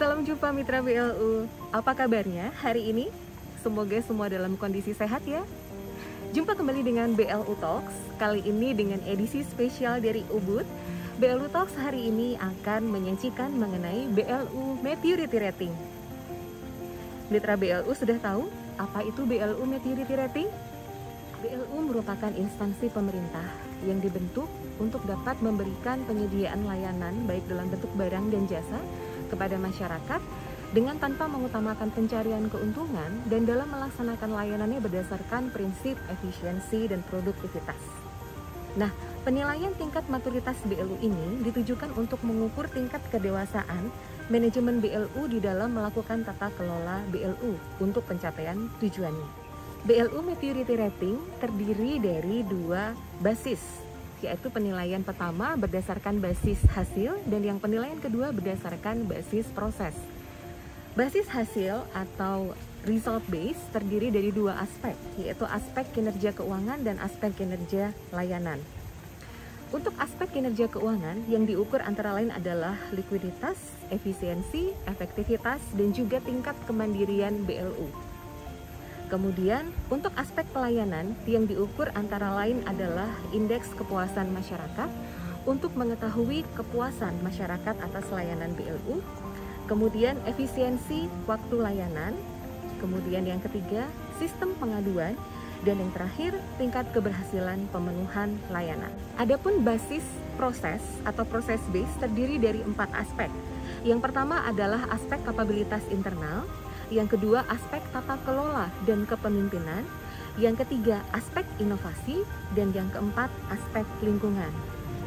Salam jumpa mitra BLU. Apa kabarnya hari ini? Semoga semua dalam kondisi sehat ya. Jumpa kembali dengan BLU Talks, kali ini dengan edisi spesial dari Ubud. BLU Talks hari ini akan menyajikan mengenai BLU Maturity Rating. Mitra BLU sudah tahu apa itu BLU Maturity Rating? BLU merupakan instansi pemerintah yang dibentuk untuk dapat memberikan penyediaan layanan baik dalam bentuk barang dan jasa kepada masyarakat dengan tanpa mengutamakan pencarian keuntungan dan dalam melaksanakan layanannya berdasarkan prinsip efisiensi dan produktivitas. Nah, penilaian tingkat maturitas BLU ini ditujukan untuk mengukur tingkat kedewasaan manajemen BLU di dalam melakukan tata kelola BLU untuk pencapaian tujuannya. BLU Maturity Rating terdiri dari dua basis, yaitu penilaian pertama berdasarkan basis hasil dan yang penilaian kedua berdasarkan basis proses. Basis hasil atau result base terdiri dari dua aspek, yaitu aspek kinerja keuangan dan aspek kinerja layanan. Untuk aspek kinerja keuangan yang diukur antara lain adalah likuiditas, efisiensi, efektivitas, dan juga tingkat kemandirian BLU. Kemudian, untuk aspek pelayanan yang diukur antara lain adalah indeks kepuasan masyarakat untuk mengetahui kepuasan masyarakat atas layanan BLU, kemudian efisiensi waktu layanan, kemudian yang ketiga, sistem pengaduan, dan yang terakhir, tingkat keberhasilan pemenuhan layanan. Adapun basis proses atau proses base terdiri dari empat aspek. Yang pertama adalah aspek kapabilitas internal, yang kedua aspek tata kelola dan kepemimpinan, yang ketiga aspek inovasi, dan yang keempat aspek lingkungan.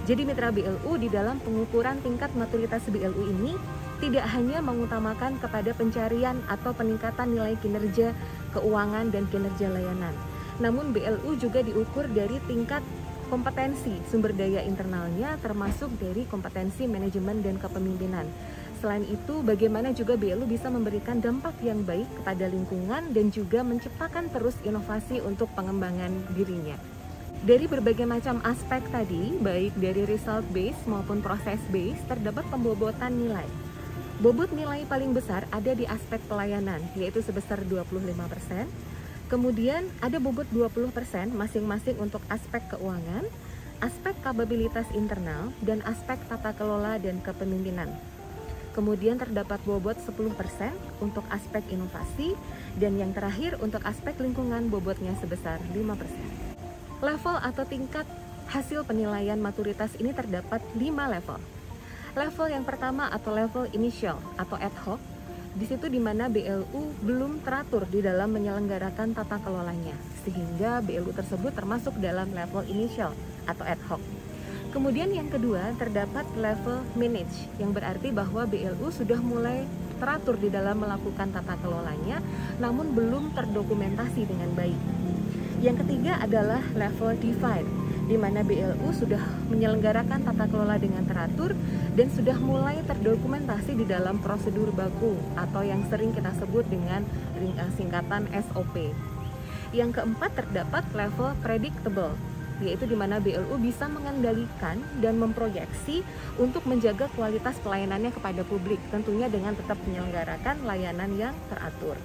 Jadi mitra BLU di dalam pengukuran tingkat maturitas BLU ini tidak hanya mengutamakan kepada pencarian atau peningkatan nilai kinerja keuangan dan kinerja layanan. Namun BLU juga diukur dari tingkat kompetensi sumber daya internalnya termasuk dari kompetensi manajemen dan kepemimpinan. Selain itu, bagaimana juga BLU bisa memberikan dampak yang baik kepada lingkungan dan juga menciptakan terus inovasi untuk pengembangan dirinya. Dari berbagai macam aspek tadi, baik dari result base maupun proses base, terdapat pembobotan nilai. Bobot nilai paling besar ada di aspek pelayanan, yaitu sebesar 25%. Kemudian ada bobot 20% masing-masing untuk aspek keuangan, aspek kapabilitas internal, dan aspek tata kelola dan kepemimpinan. Kemudian terdapat bobot 10% untuk aspek inovasi dan yang terakhir untuk aspek lingkungan bobotnya sebesar 5%. Level atau tingkat hasil penilaian maturitas ini terdapat 5 level. Level yang pertama atau level initial atau ad hoc di situ di mana BLU belum teratur di dalam menyelenggarakan tata kelolanya sehingga BLU tersebut termasuk dalam level initial atau ad hoc. Kemudian yang kedua terdapat level manage yang berarti bahwa BLU sudah mulai teratur di dalam melakukan tata kelolanya namun belum terdokumentasi dengan baik. Yang ketiga adalah level define di mana BLU sudah menyelenggarakan tata kelola dengan teratur dan sudah mulai terdokumentasi di dalam prosedur baku atau yang sering kita sebut dengan singkatan SOP. Yang keempat terdapat level predictable yaitu di mana BLU bisa mengendalikan dan memproyeksi untuk menjaga kualitas pelayanannya kepada publik, tentunya dengan tetap menyelenggarakan layanan yang teratur.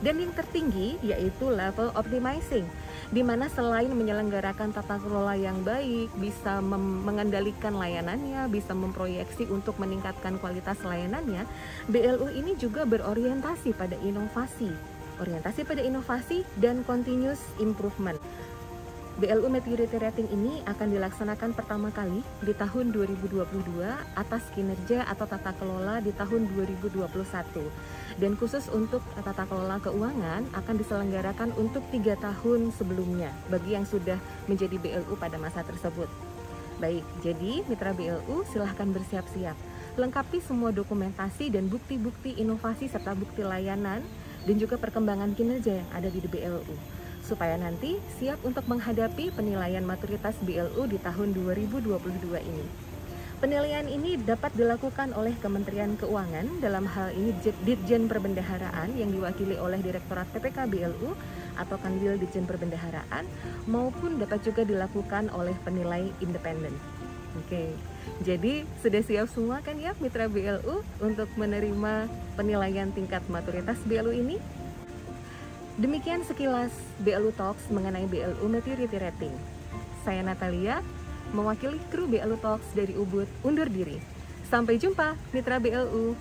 Dan yang tertinggi yaitu level optimizing, di mana selain menyelenggarakan tata kelola yang baik, bisa mengendalikan layanannya, bisa memproyeksi untuk meningkatkan kualitas layanannya, BLU ini juga berorientasi pada inovasi, orientasi pada inovasi dan continuous improvement. BLU Maturity Rating ini akan dilaksanakan pertama kali di tahun 2022 atas kinerja atau tata kelola di tahun 2021. Dan khusus untuk tata kelola keuangan akan diselenggarakan untuk tiga tahun sebelumnya bagi yang sudah menjadi BLU pada masa tersebut. Baik, jadi mitra BLU silahkan bersiap-siap. Lengkapi semua dokumentasi dan bukti-bukti inovasi serta bukti layanan dan juga perkembangan kinerja yang ada di BLU supaya nanti siap untuk menghadapi penilaian maturitas BLU di tahun 2022 ini. Penilaian ini dapat dilakukan oleh Kementerian Keuangan dalam hal ini Ditjen Perbendaharaan yang diwakili oleh Direktorat PPK BLU atau Kanwil Ditjen Perbendaharaan maupun dapat juga dilakukan oleh penilai independen. Oke, jadi sudah siap semua kan ya mitra BLU untuk menerima penilaian tingkat maturitas BLU ini? Demikian sekilas BLU Talks mengenai BLU Maturity Rating. Saya Natalia, mewakili kru BLU Talks dari Ubud, undur diri. Sampai jumpa, mitra BLU.